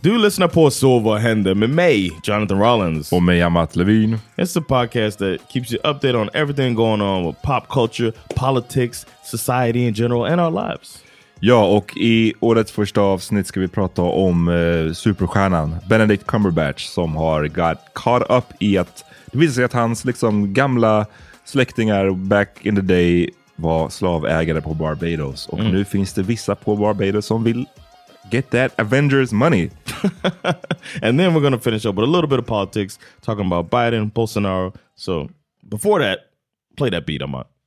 Du lyssnar på Så vad händer med mig, Jonathan Rollins. Och mig, Amat Levin. It's a podcast that keeps you updated on everything going on with pop culture, politics, society in general, and our lives. Ja, och i årets första avsnitt ska vi prata om eh, superstjärnan Benedict Cumberbatch som har got caught up i att det visar sig att hans liksom, gamla släktingar back in the day var slavägare på Barbados. Och Mm. nu finns det vissa på Barbados som vill get that Avengers money. And then we're going to finish up with a little bit of politics, talking about Biden, Bolsonaro. So before that, play that beat. Good,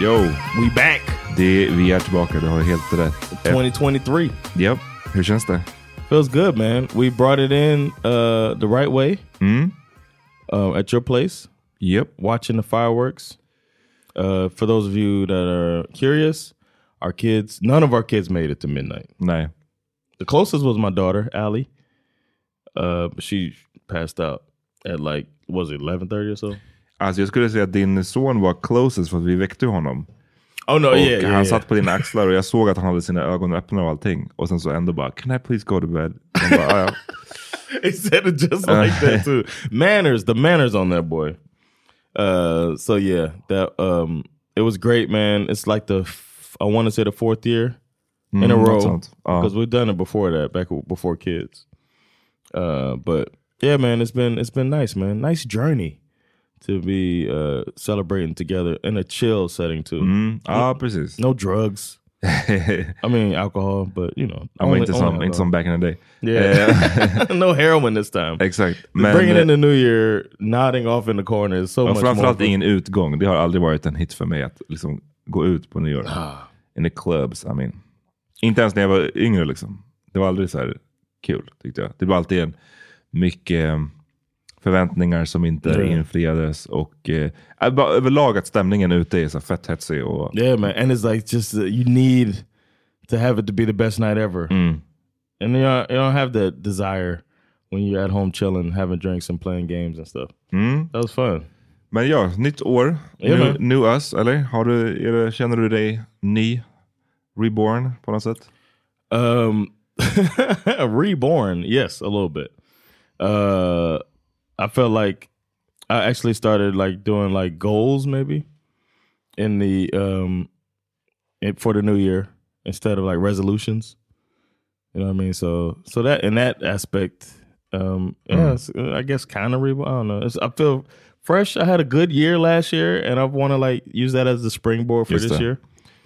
Yo, We back. det, vi är tillbaka. Du har helt rätt. 2023. Yep. hur känns det? Feels good, man. We brought it in uh, the right way Mm? uh, at your place, Yep. watching the fireworks. Uh, for those of you that are curious, our kids, none of our kids made it to midnight. Nej. The closest was my daughter, Allie. Uh, she passed out at like, was it 11.30 or so? Alltså jag skulle säga att din son var closest för att vi väckte honom. Oh, no, och yeah, yeah, han satt på dina axlar och jag såg att han hade sina ögon öppna och allting. Och sen så ändå bara, can I please go to bed? Bara, "Ah, ja. he said it just like that too. Manners, the manners on that boy. Uh, so yeah, that um, it was great, man. It's like the I want to say the fourth year in a Mm, row något sånt. Ja. because we've done it before that, back before kids. Uh, but yeah, man, it's been it's been nice, man. Nice journey. To be uh, celebrating together in a chill setting too. Mm. Ja, precis. No drugs. I mean alcohol, but you know. Ja, men inte, som, inte som back in the day. Yeah. no heroin this time. Exakt. Bringing in the new year, nodding off in the corner is so ja, much framförallt more. ingen utgång. Det har aldrig varit en hit för mig att liksom gå ut på nyår. Ah. In the clubs, I mean. Inte ens när jag var yngre liksom. Det var aldrig så här kul tyckte jag. Det var alltid en mycket eh, förväntningar som inte Ja. infriades och eh, överlag att stämningen ute är så fett hetsig och Yeah, man. And it's like just uh, you need to have it to be the best night ever. Mm. And you don't, you don't have that desire when you're at home chilling, having drinks and playing games and stuff. Mm. That was fun. Men ja, nytt år. Ja, new, new us, eller? Har du, det, känner du dig ny? Reborn på något sätt? Um, reborn, yes, a little bit. Uh, I felt like I actually started like doing like goals maybe in the um for the new year instead of like resolutions. You know what I mean? So so that in that aspect, um, yeah, uh, I guess kind of reborn. I don't know. It's, I feel fresh. I had a good year last year, and I want to like use that as the springboard for Just this det. year.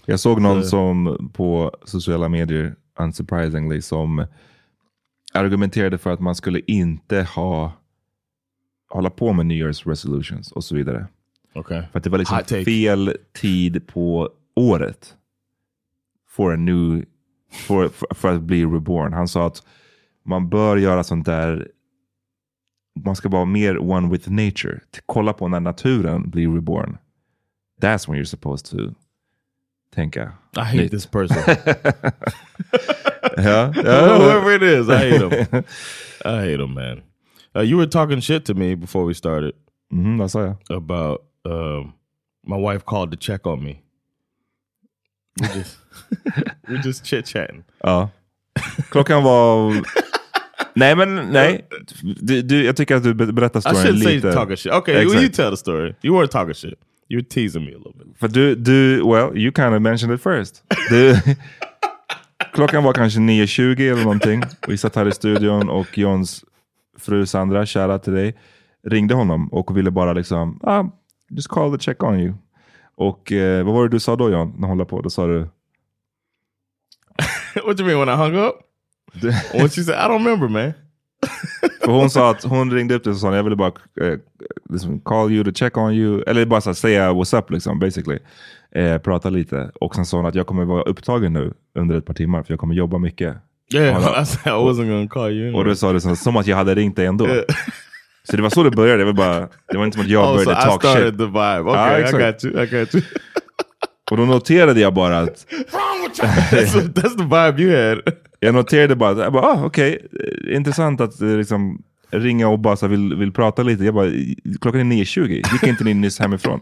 Jag såg någon som på sociala medier, unsurprisingly, som argumenterade för att man skulle inte ha hålla på med New Year's resolutions och så vidare. Okay. För att det var liksom fel tid på året for a new, för, för, för att bli reborn. Han sa att man bör göra sånt där, man ska vara mer one with nature. Kolla på när naturen blir reborn. That's when you're supposed to tänka. I hate nytt. this person. ja, Whoever it is, I hate him. I hate him, man. Uh, you were talking shit to me before we started Mhm, vad sa jag? about um, my wife called to check on me. We just we just chit chatting. Ja. Klockan var... nej, men nej. Du, du, jag tycker att du be- berättar I shouldn't say talking shit. Okay, well, you tell the story. You weren't talking shit. You were teasing me a little bit. För du, du, well, you kind of mentioned it first. Du, klockan var kanske 9.20 eller någonting. Vi satt här i studion och Johns fru Sandra, shoutout till dig, ringde honom och ville bara liksom, ah, just call to check on you. Och eh, vad var det du sa då John, när hon la på? Då sa du, what do you mean when I hung up? when she said, I don't remember, man. För hon sa att hon ringde upp dig och sa jag ville bara eh, liksom call you to check on you. Eller bara så säga what's up liksom basically. Eh, prata lite. Och sen sa hon att jag kommer vara upptagen nu under ett par timmar för jag kommer jobba mycket. Yeah, Ja. I said I wasn't gonna call you. Och Anyway. då sa du så, som att jag hade ringt dig ändå. Yeah. Så det var så det började. Det var, bara, det var inte som att jag Oh, so började I talk started shit. the vibe. Okay, Ah, I got you. I got you. Och då noterade jag bara att, that's, that's the vibe you had. jag noterade bara, att- ah, okej, eh, intressant att eh, liksom ringa och bara vill, vill prata lite. Jag bara, klockan är 9.20, gick inte ni nyss hemifrån?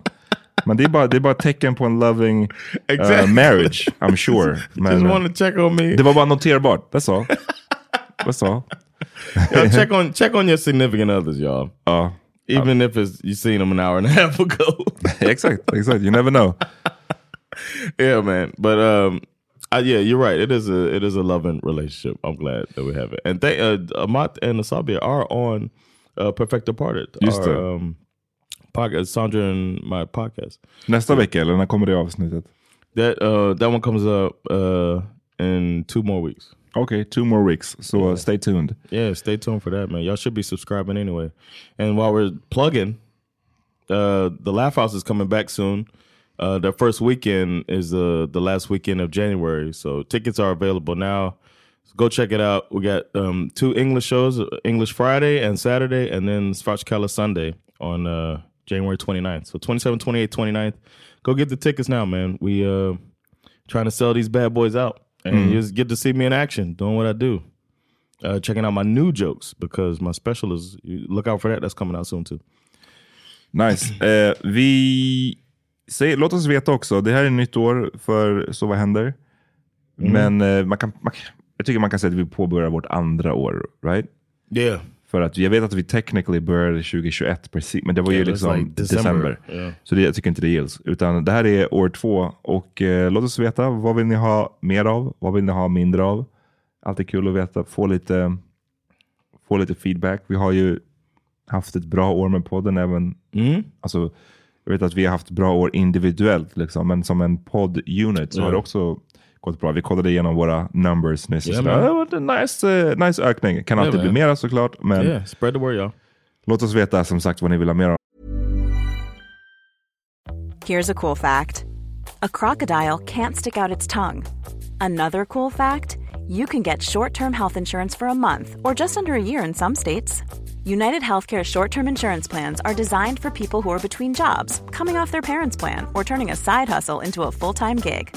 Men det är bara, det är bara tecken på en loving uh, marriage, I'm sure. Men, me. det var bara noterbart, that's all. That's all. Yo, check on check on your significant others, y'all. Ja, Even if it's you seen them an hour and a half ago. exakt, exakt. You never know. yeah, man. But um, I, yeah, you're right. It is a it is a loving relationship. I'm glad that we have it. And they uh, Amat and Asabia are on uh, Perfecto Parted. Just our, um, podcast, Sandra and my podcast. Nästa vecka, eller när kommer det avsnittet? That uh, that one comes up uh, in two more weeks. Okay, two more weeks, so stay tuned. Yeah, stay tuned for that, man. Y'all should be subscribing anyway. And while we're plugging, uh, the Laugh House is coming back soon. Uh, their first weekend is uh, the last weekend of January, so tickets are available now. So go check it out. We got um, two English shows: uh, English Friday and Saturday, and then Svartskala Sunday on uh, January 29th. So 27, 28, 29th. Go get the tickets now, man. We uh, trying to sell these bad boys out, and you just get to see me in action doing what I do uh, checking out my new jokes because my special is look out for that. That's coming out soon too. Nice. Eh, vi säger, låt oss veta också, det här är nytt år för Så vad händer? Men eh, man kan, man, jag tycker man kan säga att vi påbörjar vårt andra år, right? Yeah, För att jag vet att vi technically började 2021 precis, men det var ju Yeah, liksom like december. Yeah. Så det, jag tycker inte det gills. Utan det här är år två och eh, låt oss veta, vad vill ni ha mer av? Vad vill ni ha mindre av? Alltid kul att veta, få lite, få lite feedback. Vi har ju haft ett bra år med podden. Även, Mm. alltså, jag vet att vi har haft bra år individuellt, liksom, men som en podd-unit så Ja. har det också gått bra. Vi kollade igenom våra numbers nyss. Det var en nice, eh, nice ökning. Kan alltid bli man. mera såklart, men Yeah, spread the word y'all. låt oss veta som sagt vad ni vill ha mer av. Here's a cool fact a crocodile can't stick out its tongue. Another cool fact you can get short term health insurance for a month or just under a year in some states. United Healthcare short term insurance plans are designed for people who are between jobs, coming off their parents' plan, or turning a side hustle into a full time gig.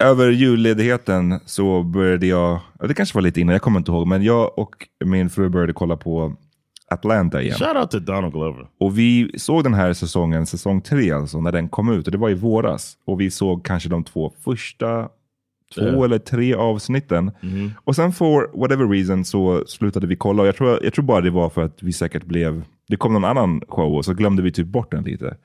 över julledigheten så började jag, ja, det kanske var lite innan, jag kommer inte ihåg, men jag och min fru började kolla på Atlanta igen. Shout out to Donald Glover. Och vi såg den här säsongen, säsong tre alltså, när den kom ut. Och det var i våras. Och vi såg kanske de två första två Ja. eller tre avsnitten. Och sen for whatever reason så slutade vi kolla. Och jag tror, jag tror bara det var för att vi säkert blev... Det kom någon annan show och så glömde vi typ bort den lite.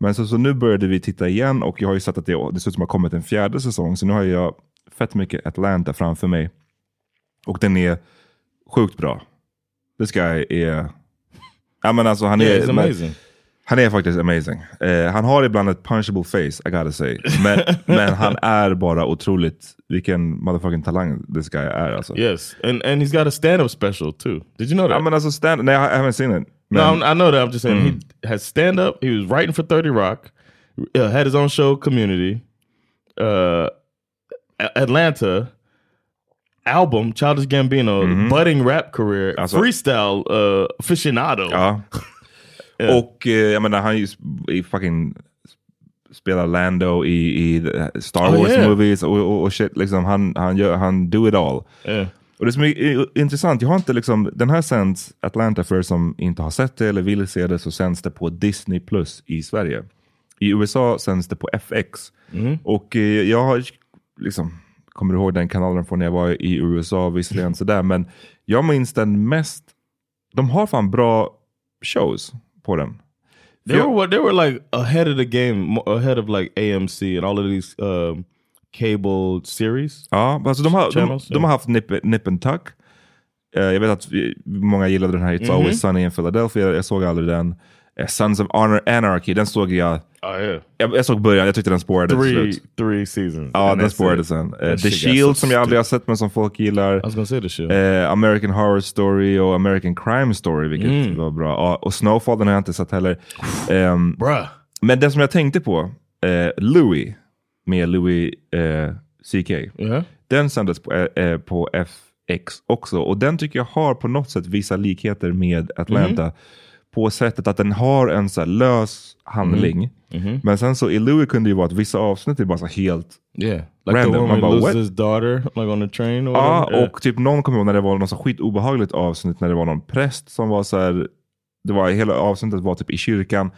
Men så, så nu började vi titta igen och jag har ju sett att det dessutom har kommit en fjärde säsong. Så nu har jag fett mycket Atlanta framför mig. Och den är sjukt bra. This guy är... Ja men alltså han är... Yeah, men- amazing. han är faktiskt amazing. Eh, han har ibland ett punchable face, I gotta say. Men, men han är bara otroligt, vilken motherfucking talang this guy är alltså. Yes, and and he's got a stand-up special too. Did you know that? Ja men alltså stand, nej jag haven't seen it. No, I'm, I know that. I'm just saying he has stand-up. He was writing for Thirty Rock. Uh, had his own show, Community. Uh, Atlanta. Album, Childish Gambino, budding rap career, Alltså- freestyle uh, aficionado. ja. Och eh, jag menar han i fucking spelar Lando i, i the Star Oh, Wars yeah. movies och, och, och shit. Liksom, han, han, gör, han do it all. Yeah. Och det som är intressant, jag har inte liksom, den här sänds Atlanta för er som inte har sett det eller vill se det så sänds det på Disney Plus i Sverige. I USA sänds det på FX. Och eh, jag har liksom, kommer ihåg den kanalen från när jag var i USA visserligen sådär, men jag minns den mest, de har fan bra shows på den. They Ja. were they were like ahead of the game, ahead of like AMC and all of these um, cable series. Ja, alltså de, har, de, Channels, de har haft Nip, Nip and Tuck. Eh, jag vet att många gillade den här It's Mhm. Always Sunny in Philadelphia. Jag såg aldrig den. Eh, Sons of Honor Anarchy, den såg jag. Oh yeah, Jag, jag såg början, jag tyckte den spårade till three slut. three seasons. Ja, And den spårade sen. That The Shield so som jag aldrig har sett men som folk gillar. I was gonna say the shit. Eh, American Horror Story och American Crime Story, vilket Mm. var bra. Och Snowfall, den har jag inte sett heller. Bruh. men den som jag tänkte på, Louis, med Louis eh, CK. Yeah. Den sändes på, eh, eh, på FX också. Och den tycker jag har på något sätt vissa likheter med Atlanta. Mhm. På sättet att den har en så lös handling. Mhm. Men sen så i Louis kunde det ju vara att vissa avsnitt är bara så helt... Yeah, like Random. Man bara, loses his daughter, like on the train. Ja. Yeah. och typ någon kommer ihåg när det var något så skit obehagligt avsnitt när det var någon präst som var så här. Det var hela avsnittet var typ i kyrkan.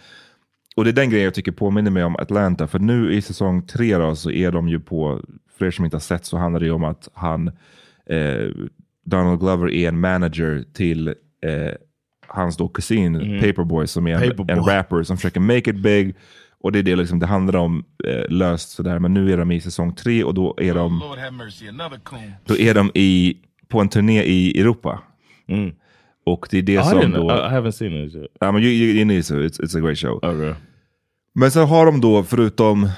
Och det är den grejen jag tycker påminner mig om Atlanta. För nu i säsong tre då, så är de ju på, för er som inte har sett så handlar det ju om att han, eh, Donald Glover är en manager till eh, hans då kusin Paperboy som är en, Paperboy. en rapper som försöker make it big. Och det är det liksom, det handlar om eh, löst sådär. Men nu är de i säsong tre och då är de, Lord have mercy, another coon. då är de i, på en turné i Europa. Mm. Och det är det I, som då... I, I haven't seen it yet. Ja, men you, you, you need to, it's, it's a great show. Okay. Men så har de då, förutom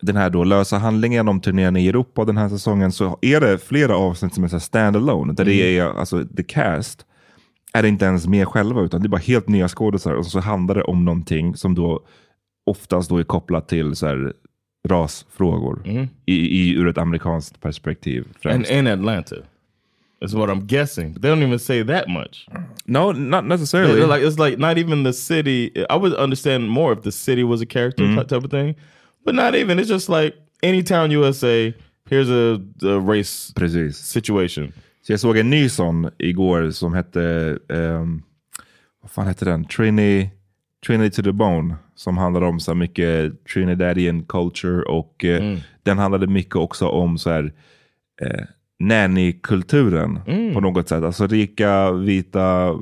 den här då lösa handlingen om turnén i Europa den här säsongen, så är det flera avsnitt som är standalone. Där det är, alltså the cast är inte ens med själva, utan det är bara helt nya skådespelare. Och så handlar det om någonting som då oftast då är kopplat till så här, rasfrågor. I, i, ur ett amerikanskt perspektiv. And Främst. in Atlanta. That's what I'm guessing. They don't even say that much. no, not They're necessarily. like it's like not even the city. I would understand more if the city was a character Mm-hmm. type, type of thing, but not even. It's just like any town USA. Here's a, a race Precis. situation. Så jag såg en ny sån igår som hette, ehm, vad fan hette den? Trini, Trini to the Bone. Som handlar om så mycket Trinidadian culture och eh, den handlade mycket också om så här eh, nanny-kulturen på något sätt. Alltså rika vita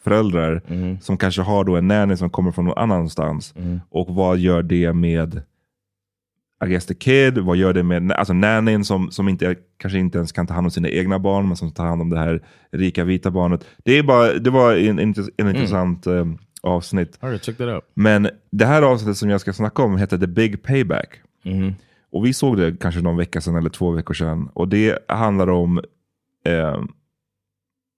föräldrar som kanske har då en nanny som kommer från någon annanstans. Och vad gör det med I guess the kid, vad gör det med alltså nannyn som, som inte, kanske inte ens kan ta hand om sina egna barn, men som tar hand om det här rika vita barnet. Det, är bara, det var en, en, en intressant eh, avsnitt. Right, check that out. Men det här avsnittet som jag ska snacka om heter The Big Payback. Mm-hmm. Och vi såg det kanske någon vecka sedan eller två veckor sedan. Och det handlar om, eh,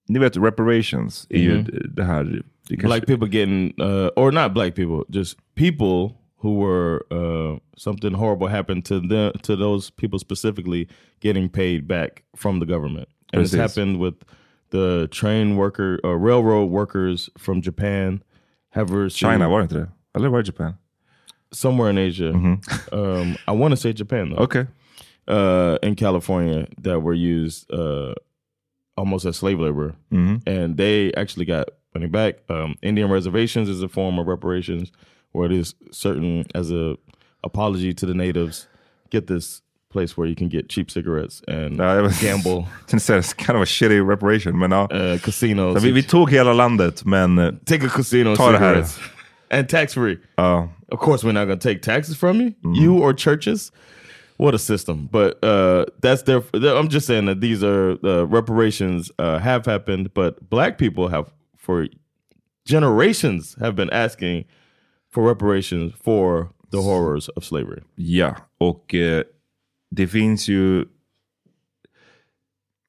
ni vet reparations, är ju det här. Det kanske, Black people getting, uh, or not black people, just people who were uh, something horrible happened to them, to those people specifically, getting paid back from the government. And it's Precis. happened with the train worker, uh, railroad workers from Japan. Have China, var det inte det? Eller var det Japan? Somewhere in Asia. Um, I want to say Japan though. Okej. uh, in California that were used uh, almost as slave labor, and they actually got money back. Um, Indian reservations is a form of reparations, where it is certain as a apology to the natives. Get this place where you can get cheap cigarettes and Ja, jag gamble, säga, it's kind of a shitty reparation. Men ja. uh, casinos. Så vi, vi tog hela landet, men eh, take a casino Ta det här. And tax free. ja. Of course, we're not going to take taxes from you, you or churches. What a system! But uh, that's their. I'm just saying that these are uh, reparations uh, have happened, but black people have for generations have been asking for reparations for the horrors of slavery. Ja, och eh, det finns ju...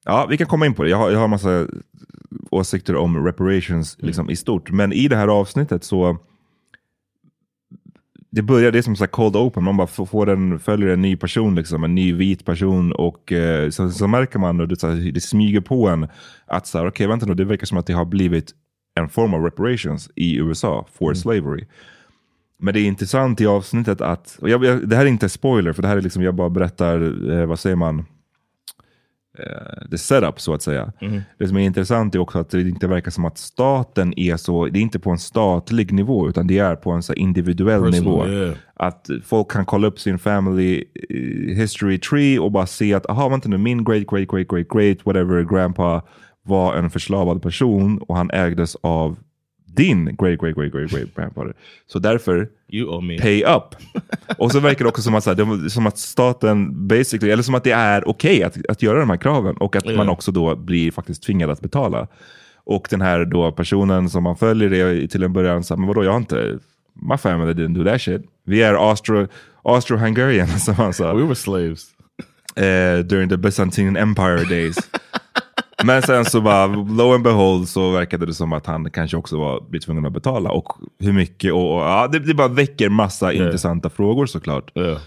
Ja, vi kan komma in på det. Jag har, jag har massa åsikter om reparations liksom, i stort. Men i det här avsnittet så... Det börjar, det är som så cold open, man bara får, en, följer en ny person, liksom, en ny vit person och eh, så, så märker man, och det, så här, det smyger på en att så här, okej vänta nu, det verkar som att det har blivit en form av reparations i USA for slavery. Men det är intressant i avsnittet att, och jag, jag, det här är inte spoiler, för det här är liksom, jag bara berättar, eh, vad säger man, the setup så att säga. Det som är intressant är också att det inte verkar som att staten är så, det är inte på en statlig nivå, utan det är på en så individuell Personal, nivå. yeah. Att folk kan kolla upp sin family eh, history tree och bara se att, aha vänta nu, min great, great, great, great, great, whatever, grandpa var en förslavad person och han ägdes av din great, great, great, great, great grandfather. Så därför, You owe me. pay up. och så verkar det också som att, så här, det, som att staten basically, eller som att det är okej att, att göra de här kraven och att man också då blir faktiskt tvingad att betala. Och den här då personen som man följer är till en början så här, men vadå, jag har inte, my family didn't do that shit. Vi är Austro, Austro-Hungarian som han sa. We were slaves. eh, during the Byzantine Empire days. Men sen så bara, lo and behold så verkade det som att han kanske också var, blir tvungen att betala. Och hur mycket och, och ja, det, det bara väcker massa intressanta frågor såklart. Yeah.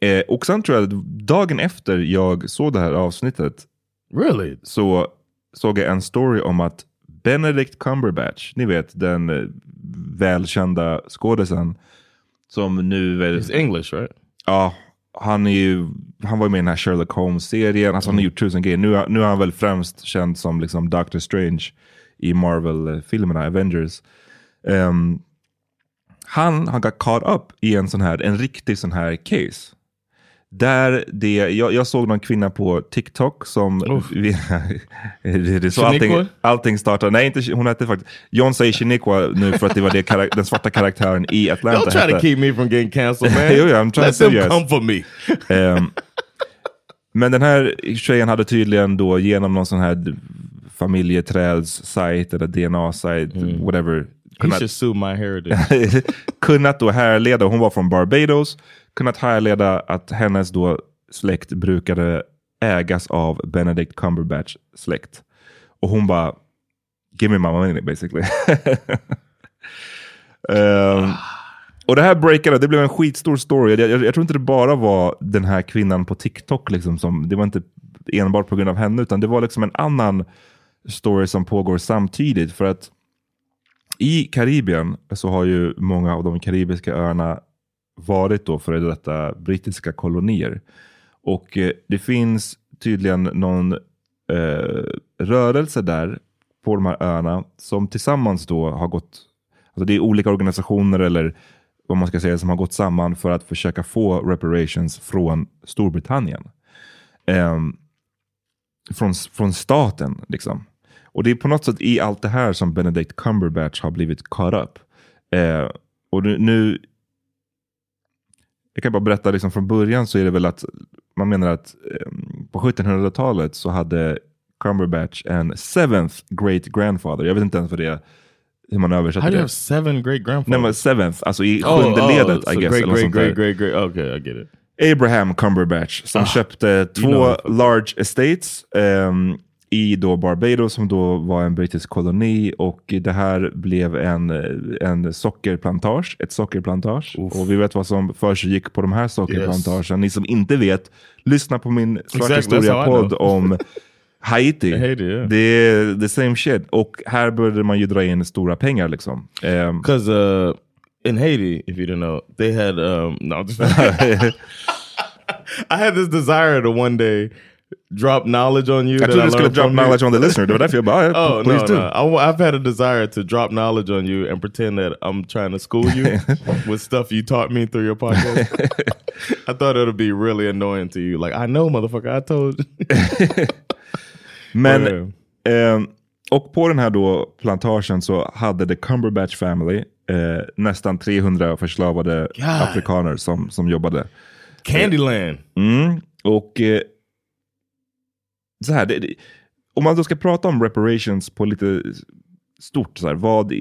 Eh, och sen tror jag att dagen efter jag såg det här avsnittet Really? så såg jag en story om att Benedict Cumberbatch, ni vet den eh, välkända skådisen som nu. It's English, right? Ja, han, är ju, han var ju med i den här Sherlock Holmes-serien. Alltså, Han har gjort tusen grejer. Nu, nu är han väl främst känd som liksom Doctor Strange i Marvel-filmerna, Avengers. Ehm, han har got caught up i en sån här, en riktig sån här case. Där det, jag, jag såg någon kvinna på TikTok som... Vi, det, det så allting, allting startar. Nej, inte, hon hette faktiskt... John säger Shaniqua nu för att det var det, den svarta karaktären i Atlanta Don't try to hette. keep me from getting cancelled man. Jo, ja, I'm trying Let to them yes. come for me. Ehm, men den här tjejen hade tydligen då genom någon sån här familjeträdssajt eller DNA-sajt, whatever. He kunnat- should sue my heritage. kunnat då härleda, hon var från Barbados, kunnat härleda att hennes då släkt brukade ägas av Benedict Cumberbatch släkt. Och hon bara, give me my money basically. um, och det här breakade, det blev en skitstor story. Jag, jag, jag tror inte det bara var den här kvinnan på TikTok, liksom, som, det var inte enbart på grund av henne, utan det var liksom en annan story som pågår samtidigt. För att i Karibien så har ju många av de karibiska öarna varit då före detta brittiska kolonier. Och eh, det finns tydligen någon eh, rörelse där på de här öarna som tillsammans då har gått, alltså det är olika organisationer eller vad man ska säga som har gått samman för att försöka få reparations från Storbritannien. Eh, från, från staten liksom. Och det är på något sätt i allt det här som Benedict Cumberbatch har blivit caught up. Eh, och nu, jag kan bara berätta liksom från början så är det väl att man menar att eh, på 1700-talet så hade Cumberbatch en seventh great grandfather. Jag vet inte ens vad det är, hur man översätter How det. have seven great grandfathers? Nej men seventh, alltså i Oh, sjunde oh, ledet so I guess. Great, great, great, great, great. Okay, I get it. Abraham Cumberbatch som köpte två large estates ehm, i då Barbados som då var en brittisk koloni och det här blev en, en sockerplantage, ett sockerplantage. Och vi vet vad som försiggick på de här sockerplantagen. Ni som inte vet, lyssna på min Svart historia-podd om Haiti. Haiti, yeah. Det är the same shit. Och här började man ju dra in stora pengar liksom. Because uh, in Haiti, if you didn't know, they had um, no. I had this desire to one day drop knowledge on you. jag that trodde I du skulle learned drop from you. knowledge on the listener. Det I feel bad. Oh no, please do. no! I, have had a desire to drop knowledge on you and pretend that I'm trying to school you with stuff you taught me through your podcast. I thought it would be really annoying to you. Like I know, motherfucker, I told. Men, Ja, eh, och på den här då plantagen så hade the Cumberbatch family eh, nästan 300 förslavade God. afrikaner som, som jobbade. Candyland. Mm. Och eh, så här, det, det, om man då ska prata om reparations på lite stort, så här, vad,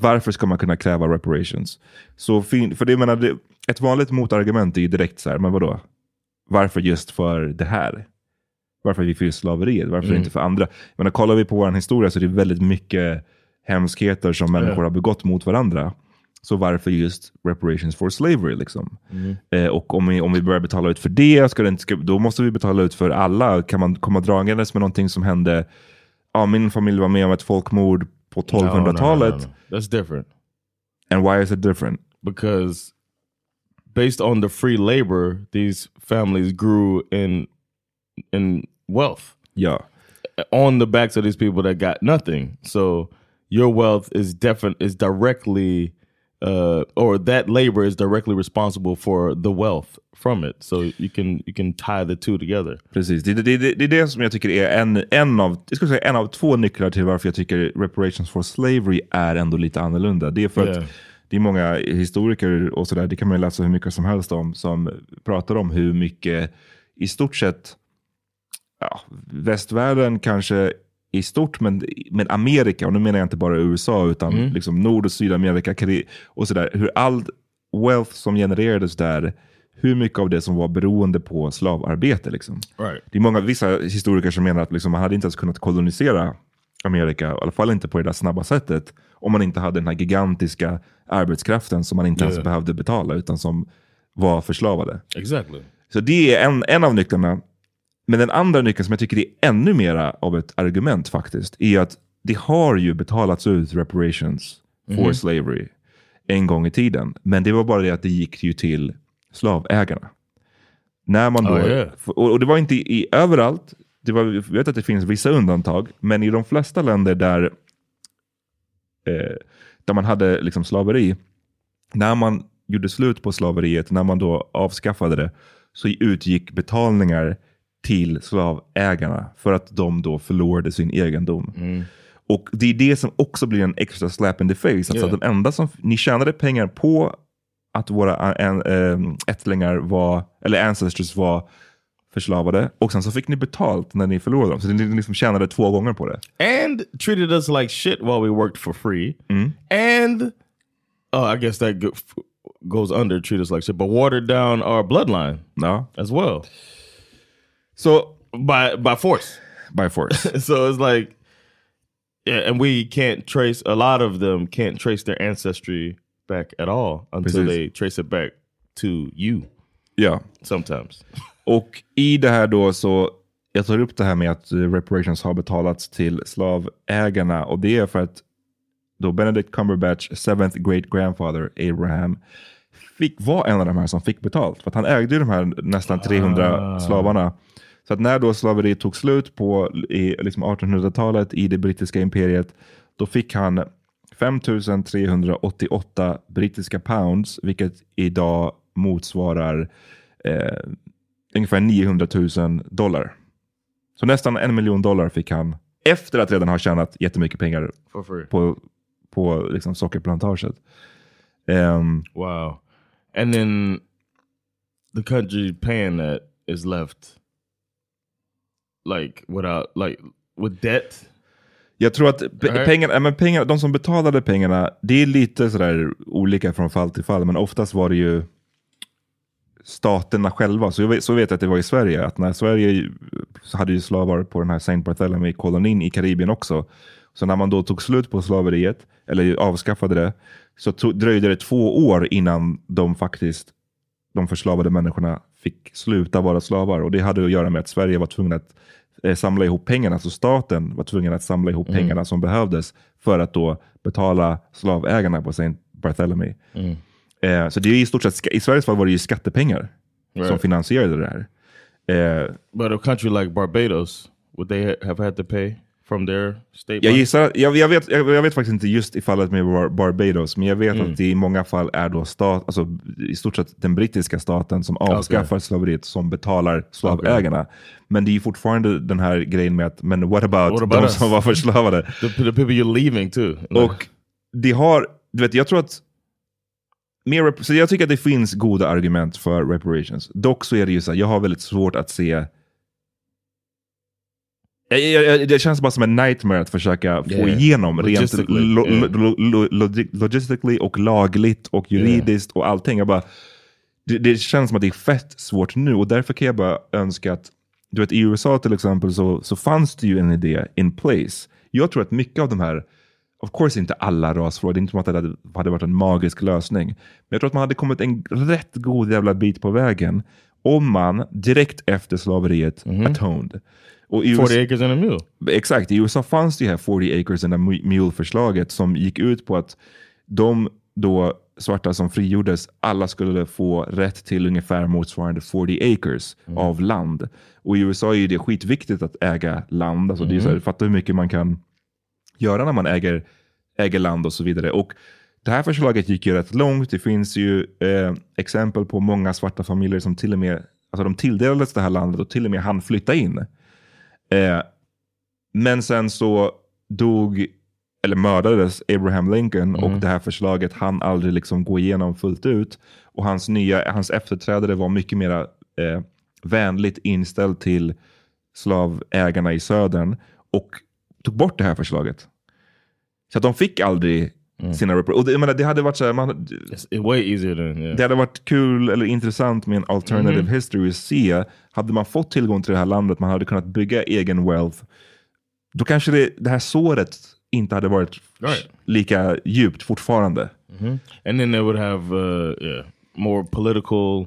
varför ska man kunna kräva reparations? Så fin, för det, menar, det, ett vanligt motargument är ju direkt så här, men vadå? Varför just för det här? Varför vi för just slaveriet? Varför Mm. inte för andra? Jag menar, kollar vi på vår historia så är det väldigt mycket hemskheter som människor har begått mot varandra. Så varför just reparations for slavery? Liksom? Eh, och om vi, om vi börjar betala ut för det, ska det inte, ska, då måste vi betala ut för alla. Kan man komma dragandes med någonting som hände? Ja, min familj var med om ett folkmord på No, no, no, no, 1200-talet. That's different. And why is it different? because based on the free labor, these families grew in in wealth Ja. on the backs of these people that got nothing. So your wealth is definite is directly uh, or that labor is directly responsible for the wealth from it. So you can you can tie the two together. Precis, det, det, det, det är det som jag tycker är en, en, av, jag skulle säga en av två nycklar till varför jag tycker reparations for slavery är ändå lite annorlunda. Det är för Yeah. att det är många historiker och sådär, det kan man läsa hur mycket som helst om, som pratar om hur mycket i stort sett ja, västvärlden kanske i stort, men, men Amerika, och nu menar jag inte bara USA, utan liksom Nord och Sydamerika och sådär, hur all wealth som genererades där, hur mycket av det som var beroende på slavarbete. Liksom. Right. Det är många, vissa historiker som menar att liksom, man hade inte ens kunnat kolonisera Amerika, i alla fall inte på det där snabba sättet, om man inte hade den här gigantiska arbetskraften som man inte ens Yeah. behövde betala, utan som var förslavade. Exactly. Så det är en, en av nycklarna. Men den andra nyckeln som jag tycker är ännu mera av ett argument faktiskt, är att det har ju betalats ut reparations for Mhm. slavery en gång i tiden. Men det var bara det att det gick ju till slavägarna. När man då, Oh, yeah. och, det var inte i, i överallt, det var, jag vet att det finns vissa undantag, men i de flesta länder där, eh, där man hade liksom slaveri, när man gjorde slut på slaveriet, när man då avskaffade det, så utgick betalningar till slavägarna för att de då förlorade sin egendom. Och det är det som också blir en extra slap in the face. Alltså Yeah. att de enda som, ni tjänade pengar på att våra ä- ä- ättlingar var, eller ancestors var förslavade och sen så fick ni betalt när ni förlorade dem. Så ni liksom tjänade två gånger på det. and treated us like shit while we worked for free. And oh, I guess that goes under treat us like shit, but watered down our bloodline Ja. as well Så, by by force. by force. so it's like, yeah, and we can't trace a lot of them can't trace their ancestry back at all until Precis. they trace it back to you. ja. Sometimes. Och i det här då så, jag tar upp det här med att eh, reparations har betalats till slavägarna och det är för att då Benedict Cumberbatch, seventh great grandfather Abraham, fick vara en av de här som fick betalt. För att han ägde ju de här nästan 300 slavarna. Så att när då slaveriet tog slut på i liksom 1800-talet i det brittiska imperiet, då fick han 5388 brittiska pounds, vilket idag motsvarar eh, ungefär 900 000 dollar. Så nästan en miljon dollar fick han efter att redan ha tjänat jättemycket pengar på, på liksom sockerplantaget. Ehm, Wow. And then the country paying that is left like without like with debt. jag tror att ja, men pengar, de som betalade pengarna, det är lite sådär olika från fall till fall, men oftast var det ju staterna själva. Så jag vet, så vet jag att det var i Sverige, att när Sverige hade ju slavar på den här Saint Barthélemy-kolonin i Karibien också. Så när man då tog slut på slaveriet, eller avskaffade det, så tog, dröjde det två år innan de faktiskt, de förslavade människorna fick sluta vara slavar. Och det hade att göra med att Sverige var tvungna att eh, samla ihop pengarna, så staten var tvungen att samla ihop pengarna som behövdes för att då betala slavägarna på Saint Barthélemy. Eh, så det är i stort sett, i Sveriges fall var det ju skattepengar som Right. finansierade det här. Eh, But a country like Barbados, would they ha- have had to pay from their state? jag gissar, jag, jag, vet, jag, jag vet faktiskt inte just i fallet med Bar Barbados, men jag vet Mm. att det i många fall är då stat, alltså i stort sett den brittiska staten som avskaffar slaveriet som betalar slavägarna. Men det är ju fortfarande den här grejen med att, men what about, What about de us? som var förslavade? the, the people you're leaving too. Och det har, du vet, jag tror att mer, så jag tycker att det finns goda argument för reparations. Dock så är det ju så jag har väldigt svårt att se det känns bara som en nightmare att försöka få Yeah. igenom rent Logistically, lo, yeah. lo, lo, logi- logistically och lagligt och juridiskt och allting. Jag bara, det, det känns som att det är fett svårt nu och därför kan jag bara önska att, du vet i USA till exempel så, så fanns det ju en idé in place. Jag tror att mycket av de här, of course inte alla rasfrågor, det är inte som att det hade, hade varit en magisk lösning. Men jag tror att man hade kommit en rätt god jävla bit på vägen om man direkt efter slaveriet atoned. Och USA 40 acres and a mule. Exakt, i USA fanns det här 40 acres and a mu- mule-förslaget som gick ut på att de då svarta som frigjordes, alla skulle få rätt till ungefär motsvarande 40 acres av land. Och i USA är det skitviktigt att äga land. Alltså det är så här, fatta hur mycket man kan göra när man äger, äger land och så vidare. Och det här förslaget gick ju rätt långt. Det finns ju eh, exempel på många svarta familjer som till och med alltså de tilldelades det här landet och till och med hann flytta in. Eh, men sen så dog, eller mördades Abraham Lincoln och det här förslaget hann aldrig liksom gå igenom fullt ut. Och hans, nya, hans efterträdare var mycket mer eh, vänligt inställd till slavägarna i södern och tog bort det här förslaget. Så att de fick aldrig sina repar- Och det, jag menar, det hade varit så här, man, way easier than yeah. det hade varit kul eller intressant med en alternative Mhm. history att se. Hade man fått tillgång till det här landet, man hade kunnat bygga egen wealth. Då kanske det, det här såret inte hade varit Right. lika djupt fortfarande. and then they would have uh, yeah, more political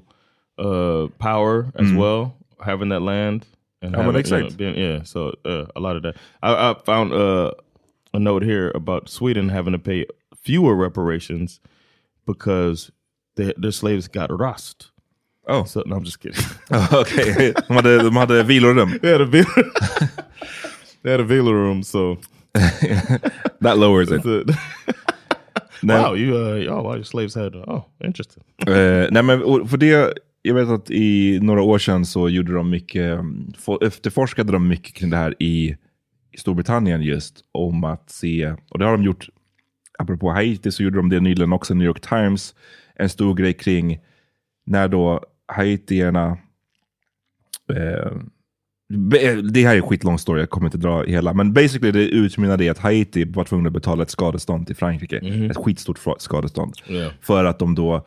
uh, power as well, having that land. And Ja, having, exakt. you know, being, yeah, so uh, a lot of that. I, I found uh, a note here about Sweden having to pay fewer reparations because they, their slaves got rust. Oh. So no, I'm just kidding. Okej, de, hade, de hade vilorum. they had a villa. they had a villa room, so That lowers it. it. Nej, wow, you uh, oh, wow, your slaves had oh, interesting. eh, nej men och för det, jag vet att i några år sedan så gjorde de mycket, få- efterforskade de mycket kring det här i Storbritannien just om att se, och det har de gjort, apropå Haiti så gjorde de det nyligen också, New York Times, en stor grej kring när då haitierna eh, det här är en skitlång story, jag kommer inte dra hela. Men basically det utmynnar i att Haiti var tvungna att betala ett skadestånd till Frankrike. Ett skitstort skadestånd. Yeah. För att de då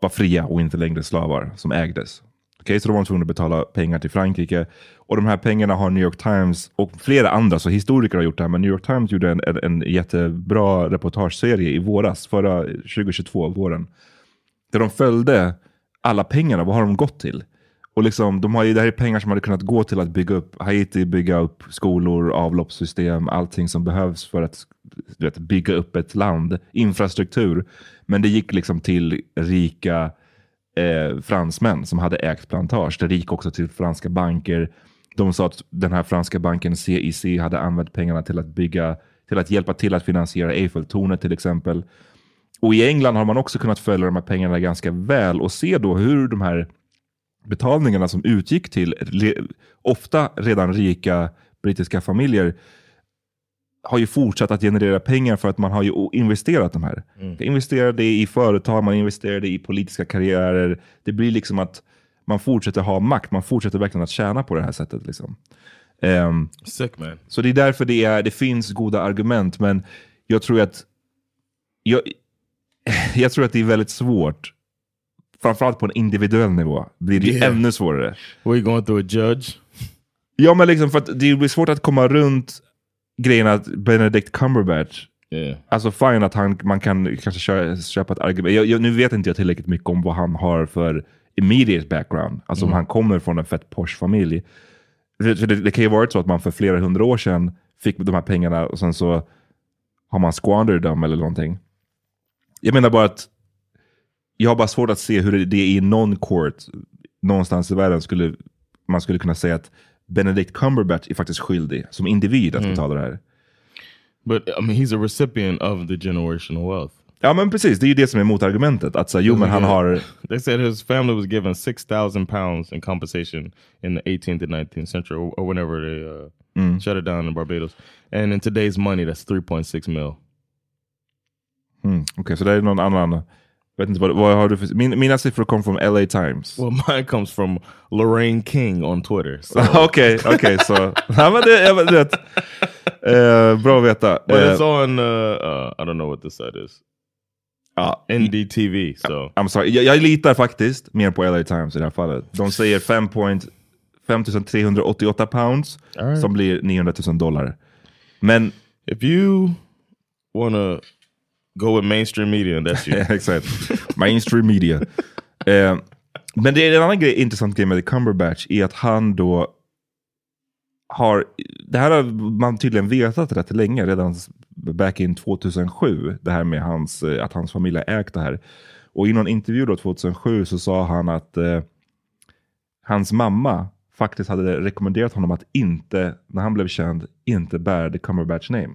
var fria och inte längre slavar som ägdes. Okej, så de var tvungna att betala pengar till Frankrike. Och de här pengarna har New York Times och flera andra, så historiker har gjort det här, men New York Times gjorde en, en, en jättebra reportageserie i våras, förra 2022, våren. Där de följde alla pengarna, vad har de gått till? Och liksom, de har ju, det här är pengar som hade kunnat gå till att bygga upp Haiti, bygga upp skolor, avloppssystem, allting som behövs för att du vet, bygga upp ett land, infrastruktur. Men det gick liksom till rika eh, fransmän som hade ägt plantage. Det gick också till franska banker. De sa att den här franska banken CIC hade använt pengarna till att bygga, till att hjälpa till att finansiera Eiffeltornet till exempel. Och i England har man också kunnat följa de här pengarna ganska väl och se då hur de här betalningarna som utgick till ofta redan rika brittiska familjer har ju fortsatt att generera pengar för att man har ju investerat de här. Man investerade i företag, man investerade i politiska karriärer. Det blir liksom att man fortsätter ha makt, man fortsätter verkligen att tjäna på det här sättet. Liksom. Ehm, Sick man. så det är därför det, är, det finns goda argument, men jag tror att jag, jag tror att det är väldigt svårt. Framförallt på en individuell nivå blir det Yeah. ännu svårare. Were going through a judge? Ja, men liksom för att det blir svårt att komma runt grejen att Benedict Cumberbatch Yeah. Alltså fine att han, man kan kanske köpa ett argument. Jag, jag, nu vet inte jag tillräckligt mycket om vad han har för immediate background. Alltså om han kommer från en fett posh familj. Det, det kan ju varit så att man för flera hundra år sedan fick de här pengarna och sen så har man squandered dem eller någonting. Jag menar bara att jag har bara svårt att se hur det, i någon court någonstans i världen skulle man skulle kunna säga att Benedict Cumberbatch är faktiskt skyldig som individ att betala det här. But I mean, he's a recipient of the generational wealth. Ja men precis, det är ju det som är motargumentet. Att så, jo men han har... They said his family was given six thousand pounds in compensation in the 18th and 19th century, or, or whenever they uh, shut it down in Barbados. And in today's money, that's 3.6 mil. Mm, Okej, så det är någon annan... Vet inte vad, vad har du för... Min, mina siffror kom från LA Times. Well, mine comes from Lorraine King on Twitter. Okej, okej så... Ja, men det, du vet, eh, bra att veta. but Eh, it's on. Uh, uh, I don't know what this site is. Ja, NDTV. So I'm sorry. Jag, jag litar faktiskt mer på LA Times i det här fallet. De säger 5 point- 5 388 pounds right. som blir 900 000 dollar. Men if you wanna go with mainstream media, that's you. Exakt. Mainstream media. Eh, men det är en annan grej, intressant grej med The Cumberbatch är att han då har, det här har man tydligen vetat rätt länge, redan back in 2007, det här med hans, eh, att hans familj har ägt det här. Och i någon intervju då 2007 så sa han att eh, hans mamma faktiskt hade rekommenderat honom att inte, när han blev känd, inte bära The Cumberbatch name.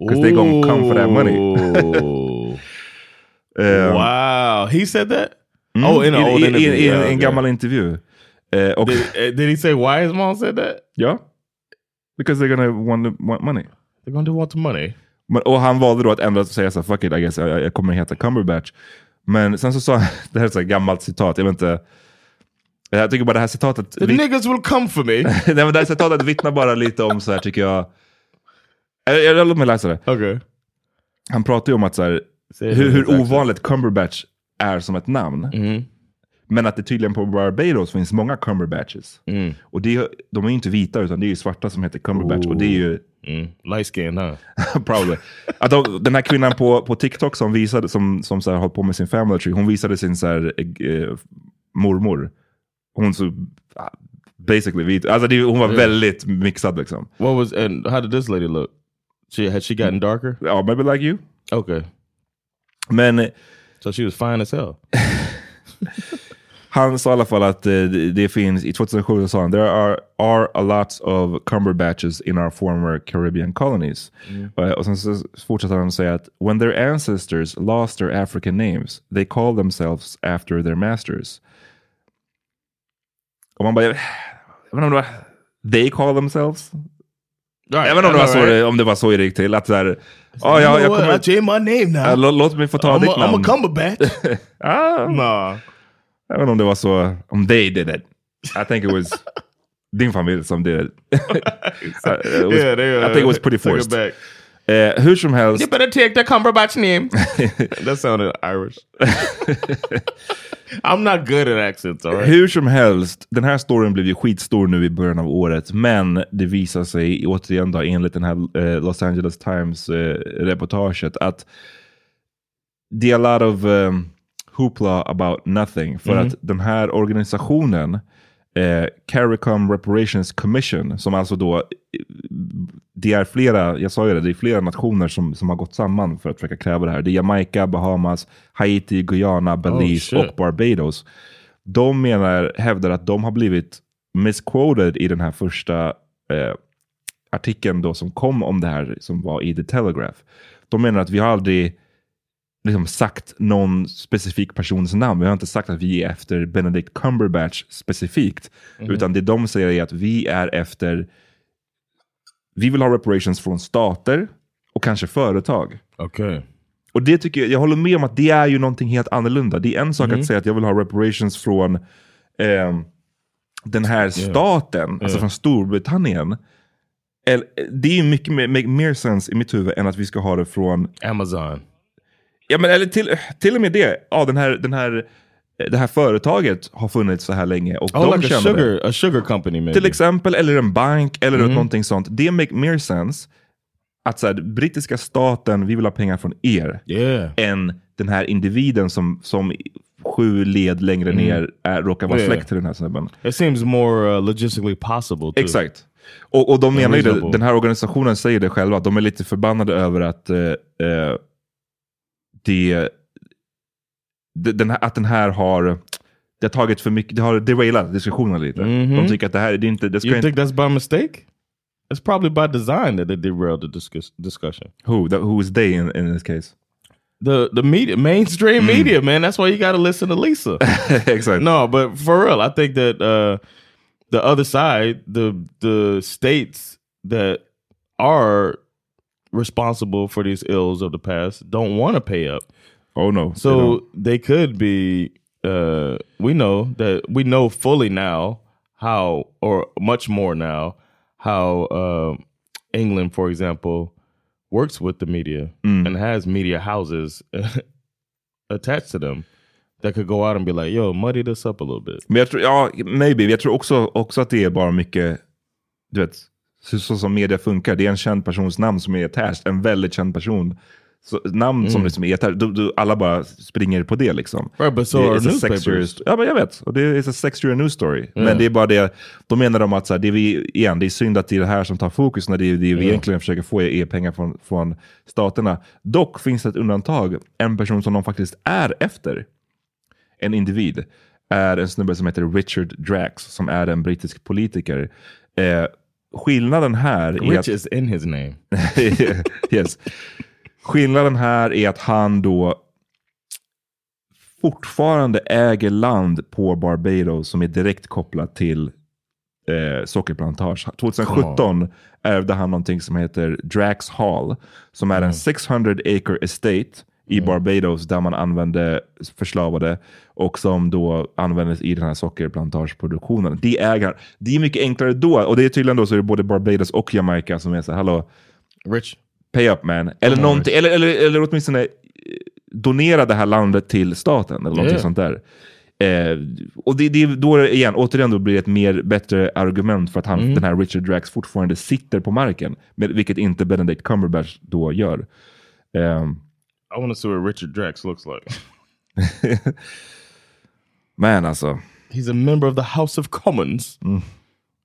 'Cause they gonna come for that money. Eh, wow, he said that. Mm, Oh, in an I, old i, interview. i, i en, Yeah, en gammal intervju. Eh, och, Did, uh, did he say why his mom said that? ja. Because they're gonna want, want money. They're going to want money. Men, och han valde då att ändra och säga så fuck it, I guess, jag, jag kommer heta Cumberbatch. Men sen så sa han, det här är ett gammalt citat, jag vet inte. Jag tycker bara det här citatet, The niggas will come for me. nej, men det här citatet vittnar bara lite om så här tycker jag. Jag, jag, låt mig läsa det. okay. Han pratar ju om att så här, hur, hur ovanligt Cumberbatch är som ett namn. Mhm. Men att det tydligen på Barbados finns många Cumberbatches. Mm. Och det, de är ju inte vita utan det är ju svarta som heter Cumberbatch. Och det är ju Mm. Light skin, huh? probably. Att de, den här kvinnan på, på TikTok som visade, som, som så här, har på med sin family tree, hon visade sin så här, eh, mormor. Hon så ah, basically vit. Alltså det, hon var Yeah. väldigt mixad liksom. What was and how did this lady look? She had she gotten darker? Ja, maybe like you. Okay, Men eh, so she was fine as hell. Han sa i alla fall att eh, det, finns, i 2007 så sa han, there are, are a lot of Cumberbatches in our former Caribbean colonies. Eh, och sen så fortsätter han säga att when their ancestors lost their African names, they call themselves after their masters. Och man bara, jag, vet inte they call themselves? Right, inte om det, var så, right? om det var så det gick till. Att så här, ja, jag, kommer, I my name now. Låt mig få ta I'm ditt a, I'm namn. a Cumberbatch. ah, nah. Jag vet inte om det var så, om they did it. I think it was din familj som did it. Uh, it was, yeah, they, uh, I think it was pretty forced. Eh, hur som helst, You better take the Cumberbatch name. that sounded Irish. I'm not good at accents, all right? hur som helst, den här storyn blev ju skitstor nu i början av året, men det visar sig återigen då enligt den här eh, Los Angeles Times-reportaget att det är a lot of um, hoopla about nothing. För Mhm. att den här organisationen, eh, CARICOM Reparations Commission, som alltså då, det är flera, jag sa ju det, det är flera nationer som, som har gått samman för att försöka kräva det här. Det är Jamaica, Bahamas, Haiti, Guyana, Belize shit. och Barbados. De menar, hävdar att de har blivit misquoted i den här första eh, artikeln då som kom om det här som var i The Telegraph. De menar att vi har aldrig liksom sagt någon specifik persons namn. Vi har inte sagt att vi är efter Benedict Cumberbatch specifikt. Utan det de säger är att vi är efter, vi vill ha reparations från stater och kanske företag. Okay. Och det tycker jag, jag håller med om att det är ju någonting helt annorlunda. Det är en sak att säga att jag vill ha reparations från ehm, den här staten, alltså från Storbritannien. Det är ju mycket mer, make mer sense i mitt huvud än att vi ska ha det från Amazon. Ja, men eller till, till och med det. Ja, den här, den här, det här företaget har funnits så här länge och Oh, de like a det. sugar, a sugar company maybe. Till exempel, eller en bank, eller Mm. någonting sånt. Det make mer sense att så här, brittiska staten, vi vill ha pengar från er, Yeah. än den här individen som, som sju led längre ner är, råkar vara Mm. Yeah. släkt till den här snubben. It seems more uh, logistically possible. Too. Exakt. Och, och de menar ju det, den här organisationen säger det själva, att de är lite förbannade över att eh, eh, det, det- den att den här har, det har tagit för mycket, det har derailat diskussionen lite. Mhm. De tycker att det här, det är inte, det You inte, think that's by mistake? It's probably by design that it derailed the discuss discussion. who, that, who is they in, in this case? The the media, mainstream media, man. That's why you got to listen to Lisa. Exakt. no, but for real, I think that uh, the other side, the the states that are responsible for these ills of the past, don't want to pay up. Oh no. So don't. they could be. Uh, we know that we know fully now how, or much more now, how uh, England, for example, works with the media and has media houses attached to them that could go out and be like, "Yo, muddy this up a little bit." Men jag tror, ja, maybe. Jag tror också, också att det är bara mycket, du vet, så, så som media funkar. Det är en känd persons namn som är attached, en väldigt känd person. Så, namn som liksom är attached, då, då, alla bara springer på det liksom. Right, but so Det är så sex newspapers. years- Ja, men jag vet. Och det är a sex year news story. Men det är bara det, då menar de att så här, det är vi, igen, det är synd att det är det här som tar fokus när det, är- det vi egentligen försöker få är pengar från, från staterna. Dock finns det ett undantag. En person som de faktiskt är efter, en individ, är en snubbe som heter Richard Drax, som är en brittisk politiker. Eh, skillnaden här är Rich att... is in his name. yes. Skillnaden här är att han då fortfarande äger land på Barbados som är direkt kopplat till eh, sockerplantage. 2017 ärvde han någonting som heter Drax Hall som är en 600 acre estate i Barbados där man använde förslavade och som då användes i den här sockerplantageproduktionen. Det äger Det är mycket enklare då och det är tydligen då så är det både Barbados och Jamaica som är så här, hallå, Rich. pay up man. Eller, on, någonting, eller, eller, eller åtminstone eh, donera det här landet till staten eller någonting Yeah. sånt där. Eh, och det, det, då är igen, återigen då blir det ett mer bättre argument för att han, Mm. den här Richard Drax fortfarande sitter på marken. Med, vilket inte Benedict Cumberbatch då gör. Ehm, I want to see what Richard Drax looks like. men alltså, He's a member of the House of Commons.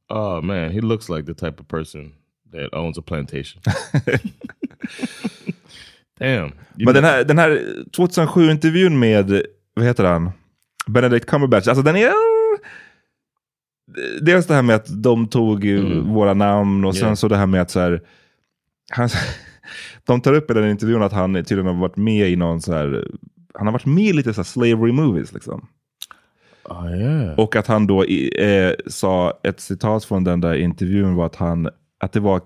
Oh man, he looks like the type of person that owns a plantation. Damn. Men den här, den här 2007-intervjun med, vad heter han? Benedict Cumberbatch, alltså den är... Dels det här med att de tog ju våra namn och sen Yeah. så det här med att så här, han, de tar upp i den intervjun att han tydligen har varit med i någon så här, han har varit med i lite så slavery movies liksom. Oh, yeah. Och att han då eh, sa, ett citat från den där intervjun var att han, att det var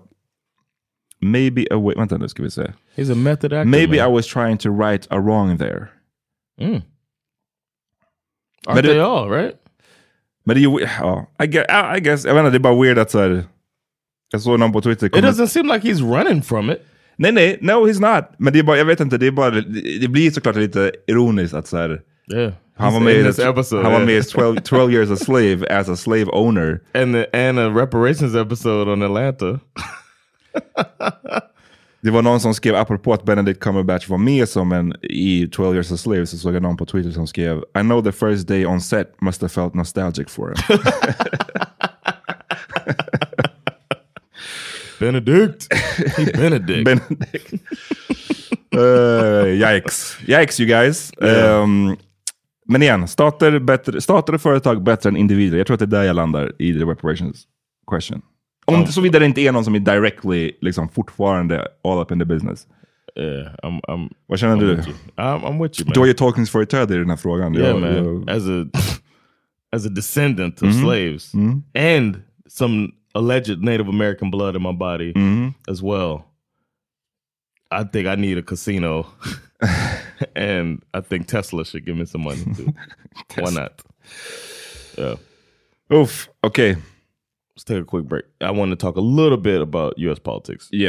maybe a way, vänta nu ska vi se. He's a method actor. Maybe man. I was trying to right a wrong there. Mm. Aren't Men det- they all, right? Men det är ju, ja, I guess, I guess, jag inte, det är bara weird att så här, jag såg någon på Twitter. It doesn't seem like he's running from it. Nej, nej, no he's not. Men det är bara, jag vet inte, det är bara, det blir såklart lite ironiskt att så här, Yeah. han var med i this episode. han var yeah. med i 12, 12 years a slave as a slave owner. and the, and a reparations episode on Atlanta. Det var någon som skrev, apropå att Benedict Cumberbatch var med som en i 12 years a slave, så såg jag någon på Twitter som skrev I know the first day on set must have felt nostalgic for him. Benedict. Benedict. Benedict. uh, yikes. Yikes you guys. Um, men igen, stater, bättre, stater och företag bättre än individer. Jag tror att det är där jag landar i the reparations question. Om såvida det inte är någon som är directly, liksom fortfarande all up in the business. yeah, I'm, I'm, Vad känner I'm du? with you. I'm, I'm with you, man. Du har ju tolkningsföreträde i den här frågan. yeah, Jag- man. jag- As a as a descendant of Mhm. slaves and some alleged Native American blood in my body Mhm. as well. I think I need a casino, and I think Tesla should give me some money too. Why not? Yeah. Uff, okej. Let's take a quick break. I want to talk a little bit about U.S. politics. Yeah.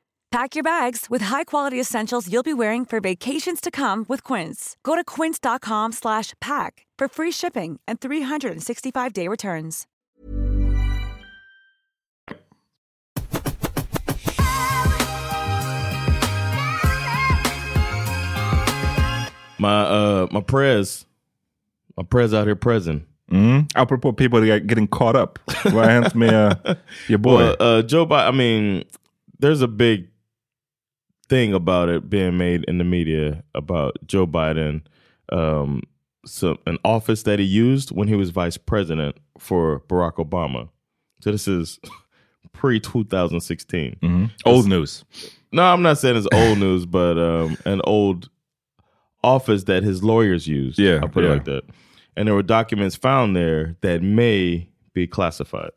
Pack your bags with high-quality essentials you'll be wearing for vacations to come with Quince. Go to quince.com slash pack for free shipping and 365-day returns. My uh my prayers, my prayers out here present. Mm. Apropå people get- getting caught up. Vad har me uh, your boy? Well, uh, Joe Biden. I mean, there's a big thing about it being made in the media about Joe Biden, um, so an office that he used when he was vice president for Barack Obama. So this is pre 2016. Mhm. Old news. No, I'm not saying it's old news, but um, an old office that his lawyers used. Yeah, I'll put yeah. it like that. And there were documents found there that may be classified.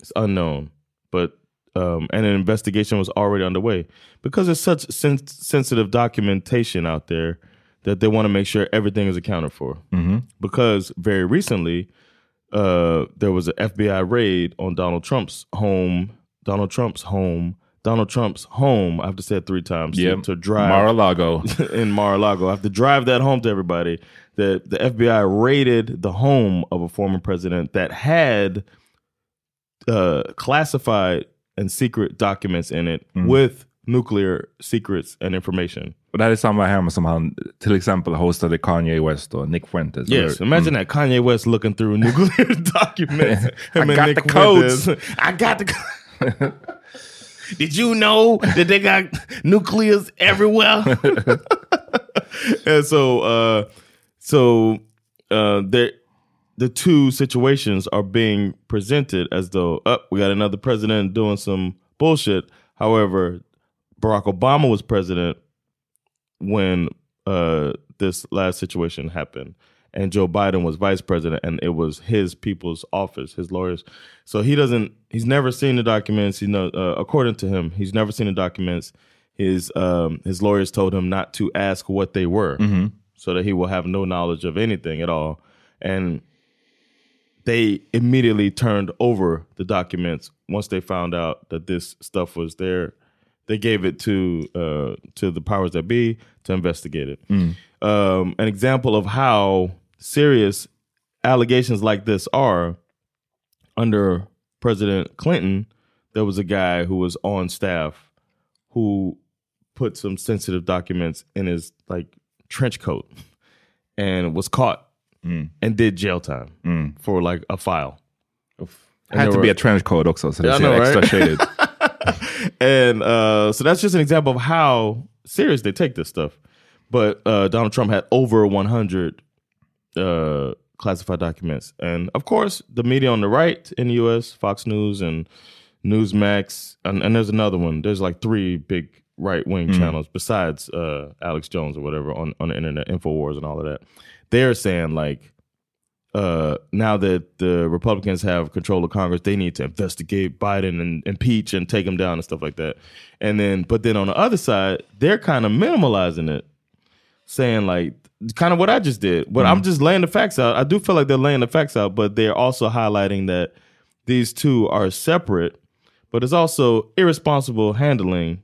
It's unknown, but um, and an investigation was already underway because there's such sen- sensitive documentation out there that they want to make sure everything is accounted for. Mhm. Because very recently, uh, there was an FBI raid on Donald Trump's home. Donald Trump's home. Donald Trump's home. I have to say it three times to- to, drive Mar-a-Lago. in Mar-a-Lago. I have to drive that home to everybody. The the FBI raided the home of a former president that had uh, classified and secret documents in it Mm. with nuclear secrets and information. Och det här är samma hem som han till exempel hostade Kanye West och Nick Fuentes. Yes, Eller- imagine Mm. that Kanye West looking through nuclear documents. I got Nick the codes. Fuentes. I got the. Did you know that they got nuclears everywhere? and so, uh, so uh, there, the two situations are being presented as though, up, oh, we got another president doing some bullshit. However, Barack Obama was president when uh, this last situation happened, and Joe Biden was vice president, and it was his people's office, his lawyers. So he doesn't. He's never seen the documents. You know, uh, according to him, he's never seen the documents. His um, his lawyers told him not to ask what they were, Mhm. so that he will have no knowledge of anything at all. And they immediately turned over the documents once they found out that this stuff was there. They gave it to uh, to the powers that be to investigate it. Mm. Um, an example of how serious allegations like this are under President Clinton, there was a guy who was on staff who put some sensitive documents in his like trench coat and was caught Mm. and did jail time Mm. for like a file. And Had to were- be a trench coat also, så det Yeah, know, extra right? shady ut. and uh, so that's just an example of how serious they take this stuff. But uh, Donald Trump had over 100 uh, classified documents, and of course, the media on the right in the U.S., Fox News and Newsmax, and, and there's another one. There's like three big right wing Mm. channels besides uh, Alex Jones or whatever on on the internet, Infowars and all of that. They're saying like uh, now that the Republicans have control of Congress, they need to investigate Biden and impeach and take him down and stuff like that. And then, but then on the other side, they're kind of minimalizing it, saying like kind of what I just did. But I'm just laying the facts out. I do feel like they're laying the facts out, but they're also highlighting that these two are separate. But it's also irresponsible handling,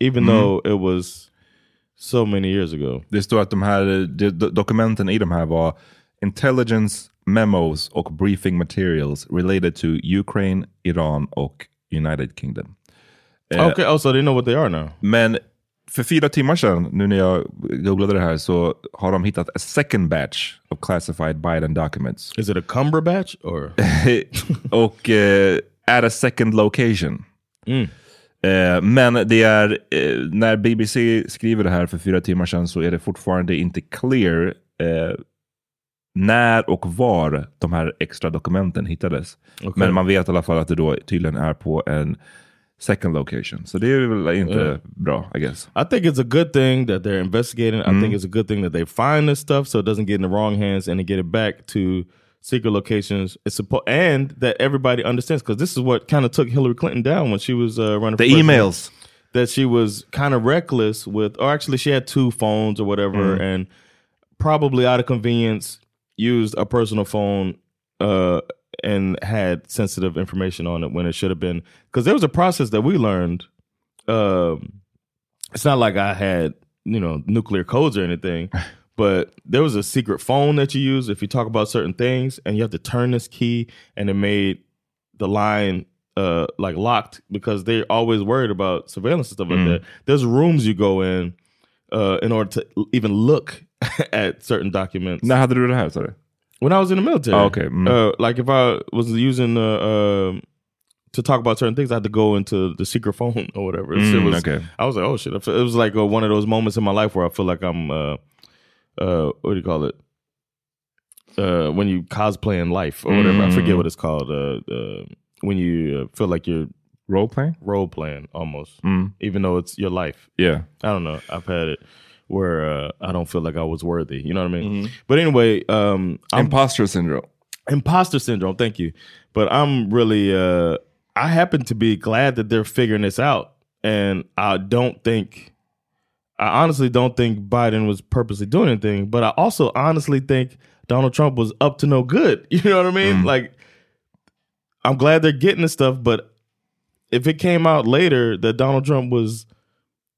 even Mhm. though it was so many years ago. Det står att de här de, do- dokumenten i de här var intelligence memos och briefing materials related to Ukraine, Iran och United Kingdom. Eh, Okay, oh, so they know what they are now. Men för fyra timmar sedan, nu när jag googlade det här, så har de hittat a second batch of classified Biden documents. Is it a Cumberbatch or? och eh, at a second location. Mm. Eh, men det är, eh, när BBC skriver det här för fyra timmar sedan så är det fortfarande inte clear eh, när och var de här extra dokumenten hittades. Okej. Men man vet i alla fall att det då tydligen är på en second location. Så det är väl inte Yeah. bra, I guess. I think it's a good thing that they're investigating. I Mm. think it's a good thing that they find this stuff so it doesn't get in the wrong hands and they get it back to secret locations. It's and that everybody understands because this is what kind of took Hillary Clinton down when she was uh, running. The for emails. that she was kind of reckless with, or actually she had two phones or whatever, Mm. and probably out of convenience used a personal phone uh, and had sensitive information on it when it should have been. Because there was a process that we learned. Um, it's not like I had you know nuclear codes or anything. But there was a secret phone that you use if you talk about certain things, and you have to turn this key, and it made the line uh like locked because they're always worried about surveillance and stuff like Mm. that. There's rooms you go in uh in order to even look at certain documents. Hade du det här sa du? When I was in the military. Oh, okay. Mm. Uh, like if I was using uh, um to talk about certain things, I had to go into the secret phone or whatever. It Mm, was, okay. I was like, oh shit! It was like uh, one of those moments in my life where I feel like I'm, uh, uh, what do you call it? Uh, when you cosplay in life or whatever. I forget Mm. what it's called. Uh, uh, when you uh, feel like you're role playing, role playing almost, Mm. even though it's your life. Yeah. I don't know. I've had it where uh, I don't feel like I was worthy. You know what I mean? Mhm. But anyway, um, I'm, Imposter syndrome. imposter syndrome. Thank you. But I'm really, uh, I happen to be glad that they're figuring this out, and I don't think, I honestly don't think Biden was purposely doing anything. But I also honestly think Donald Trump was up to no good. You know what I mean? Like, I'm glad they're getting this stuff, but if it came out later that Donald Trump was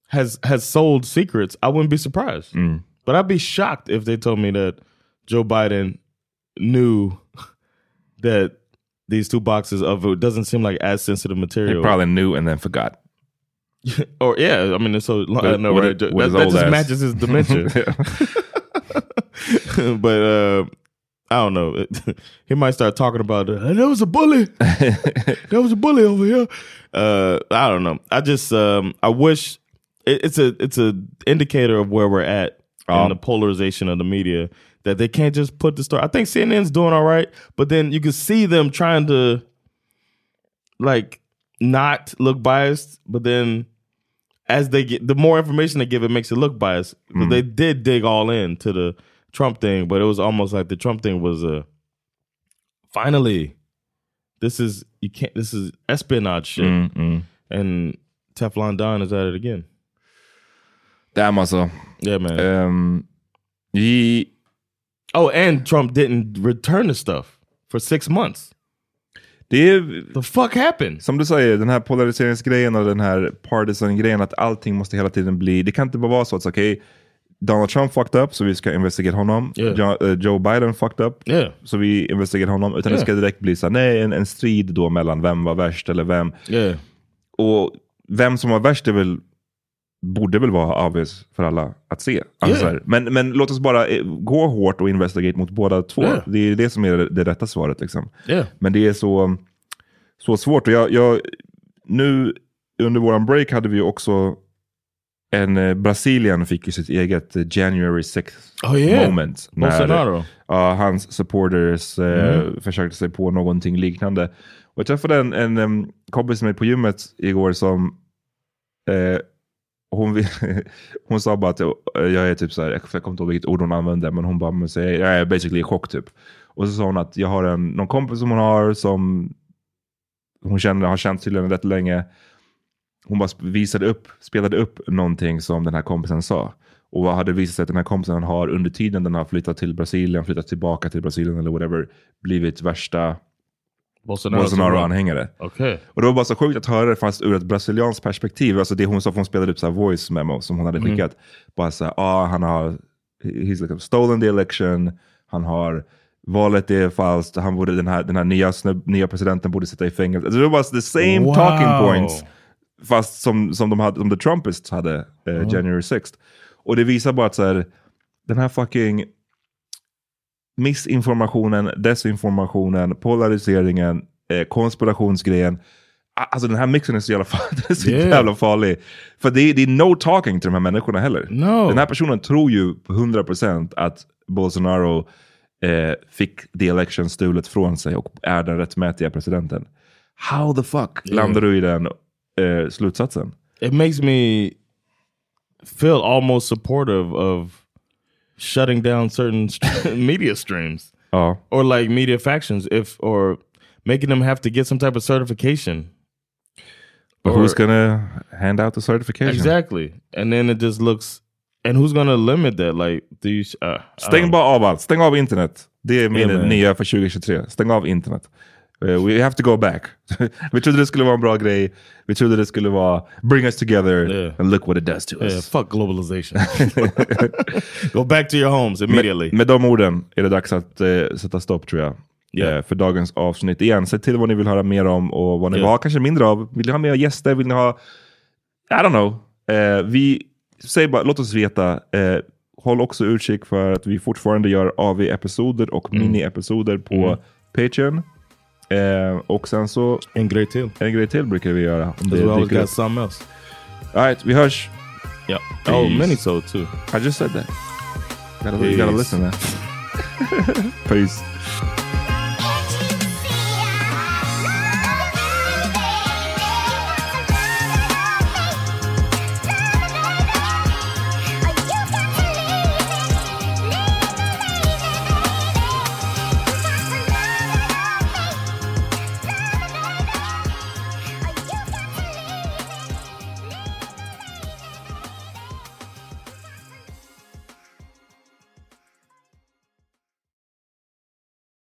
has has sold secrets, I wouldn't be surprised. Mm. But I'd be shocked if they told me that Joe Biden knew that these two boxes of it doesn't seem like as sensitive material. probably knew and then forgot. or yeah, I mean, it's so long. I know, right? it- That, that just ass. matches his dementia. but uh, I don't know. he might start talking about uh, there was a bully. there was a bully over here. Uh, I don't know. I just um, I wish it, it's a it's a indicator of where we're at Ja. in the polarization of the media that they can't just put the story. I think CNN's doing all right, but then you can see them trying to like not look biased, but then as they get the more information they give, it makes it look biased. Mm. they did dig all in to the Trump thing, but it was almost like the Trump thing was a finally this is you can't this is espionage shit. Mm, mm. And Teflon Don is at it again. Damn also. Yeah man. Um, he, oh, and Trump didn't return the stuff for six months. Det är, The fuck happened? som du säger, den här polariseringsgrejen och den här partisan-grejen, att allting måste hela tiden bli, det kan inte bara vara så att okej, Donald Trump fucked up så vi ska investigera honom. Yeah. Jo, eh, Joe Biden fucked up Yeah. så vi investigerar honom. Utan det Yeah. ska direkt bli så nej, en, en strid då mellan vem var värst eller vem. Och vem som var värst är väl, borde väl vara obvious för alla att se. Alltså Yeah. men, men låt oss bara eh, gå hårt och investigate mot båda två. Yeah. Det är det som är det, det rätta svaret. Liksom. Yeah. Men det är så, så svårt. Och jag, jag, nu under våran break hade vi också en eh, Brasilien fick ju sitt eget eh, January 6th Oh, yeah. moment. Bolsonaro. ja, hans supporters eh, Mm. försökte sig på någonting liknande. Och jag träffade en, en em, kompis med på gymmet igår som eh, hon, hon sa bara att jag, jag är typ så här, jag kommer inte ihåg vilket ord hon använde, men hon bara, men så jag är basically i chock typ. Och så sa hon att jag har en, någon kompis som hon har som hon känner, har känt tydligen rätt länge. Hon bara visade upp, spelade upp någonting som den här kompisen sa. Och vad hade visat sig att den här kompisen har under tiden den har flyttat till Brasilien, flyttat tillbaka till Brasilien eller whatever, blivit värsta Bolsonaro-anhängare. Okej. Och det var bara så sjukt att höra det fast ur ett brasilianskt perspektiv. Alltså det hon sa, för hon spelade upp så voice memo som hon hade Mm. skickat. Bara så här, ah, han har he's like stolen the election, han har valet är falskt, han borde, den här, den här nya, snubb, nya presidenten borde sitta i fängelse. Alltså det var the same Wow. talking points. Fast som, som, de hade, som the Trumpists hade eh, Ja. January 6th. Och det visar bara att så här, den här fucking missinformationen, desinformationen, polariseringen, eh, konspirationsgrejen. Alltså den här mixen är så jävla, fa- den är så Yeah. jävla farlig. För det är, det är no talking till de här människorna heller. No. Den här personen tror ju på 100% att Bolsonaro eh, fick the election stulet från sig och är den rättmätiga presidenten. How the fuck Yeah. landar du i den eh, slutsatsen? It makes me feel almost supportive of shutting down certain media streams. Ja. Or like media factions if or making them have to get some type of certification. But Or- who's gonna hand out the certification? Exactly. And then it just looks and who's gonna limit that? Like do you uh, Stäng bara av allt. Stäng av internet. Det är min Yeah, nya för 2023. Stäng av internet. Eh, we have to go back. vi trodde det skulle vara en bra grej. Vi trodde det skulle vara bring us together Yeah. and look what it does to Yeah, us. fuck globalization. Go back to your homes immediately. Med, med de orden är det dags att eh, sätta stopp tror jag. Yeah. Eh, för dagens avsnitt. Igen, säg till vad ni vill höra mer om och vad ni Yeah. vill ha kanske mindre av. Vill ni ha mer gäster? Vill ni ha... I don't know. Eh, vi säger bara, låt oss veta. Eh, håll också utkik för att vi fortfarande gör AV-episoder och Mm. mini-episoder på Mm. Patreon. Eh, och sen så... En grej till. En grej till brukar vi göra. Om Because we always dyker got else. All right, vi hörs. Yeah. Peace. Oh, Minnesota too. I just said that. Gotta, you gotta listen man. Peace.